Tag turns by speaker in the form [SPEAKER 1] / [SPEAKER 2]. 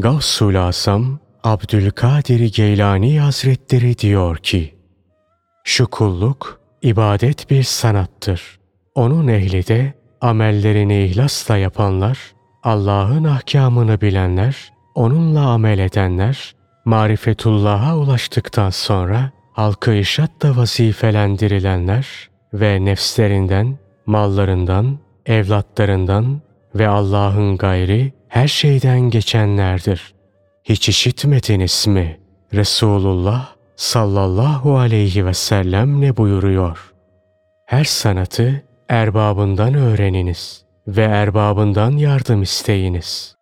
[SPEAKER 1] Gavsul Asam Abdülkadir Geylani Hazretleri diyor ki, Şu kulluk ibadet bir sanattır. Onun ehli de amellerini ihlasla yapanlar, Allah'ın ahkamını bilenler, onunla amel edenler, marifetullah'a ulaştıktan sonra halkı işatla vazifelendirilenler ve nefslerinden, mallarından, evlatlarından ve Allah'ın gayri her şeyden geçenlerdir. Hiç işitmediniz mi? Resulullah sallallahu aleyhi ve sellem ne buyuruyor? Her sanatı erbabından öğreniniz ve erbabından yardım isteyiniz.